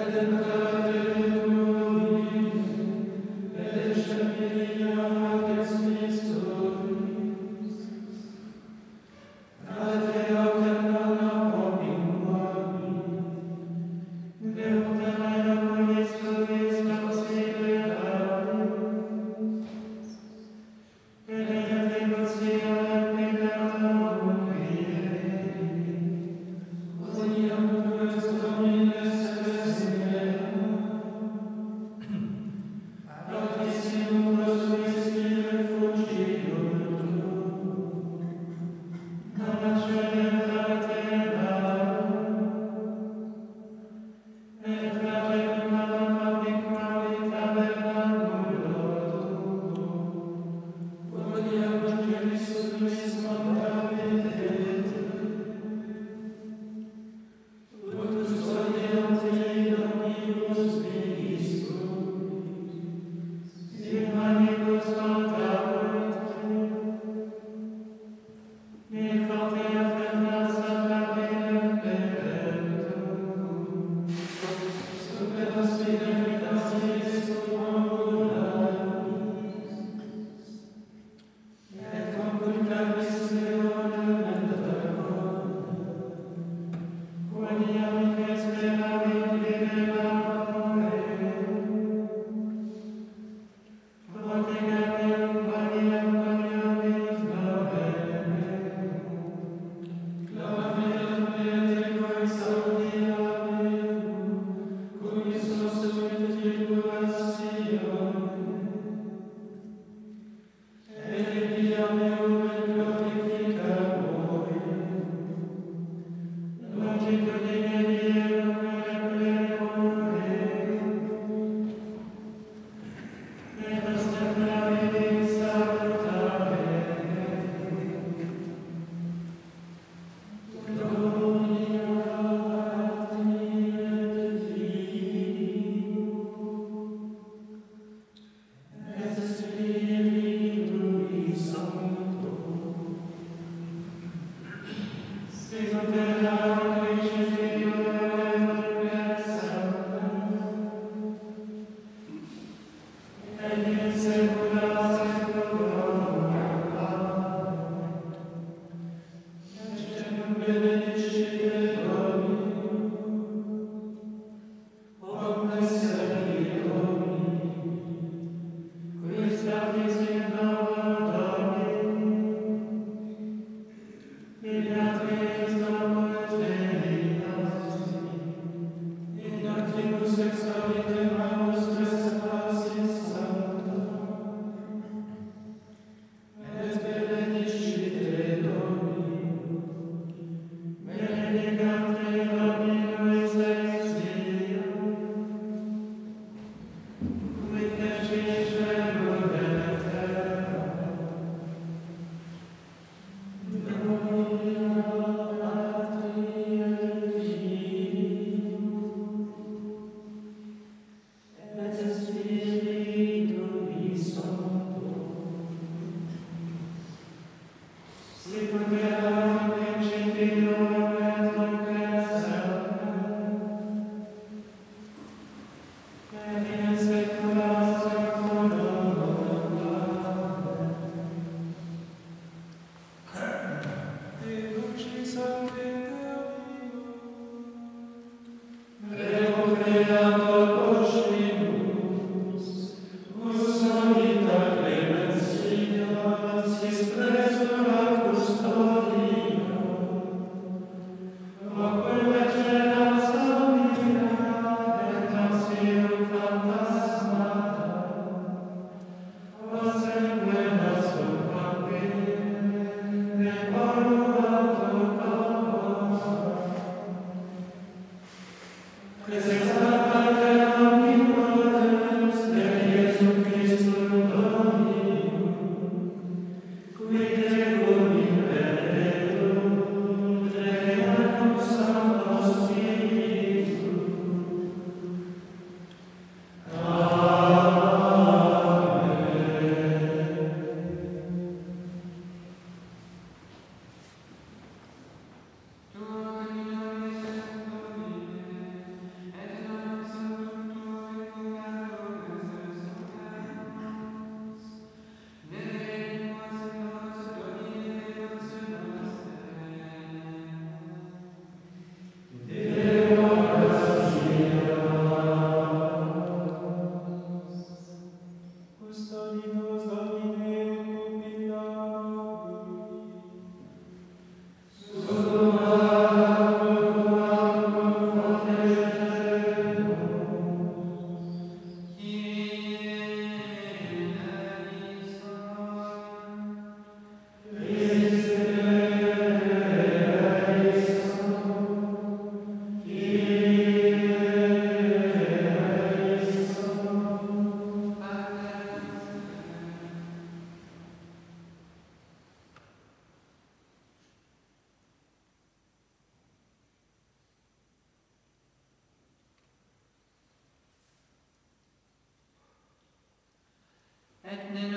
Sancte, et need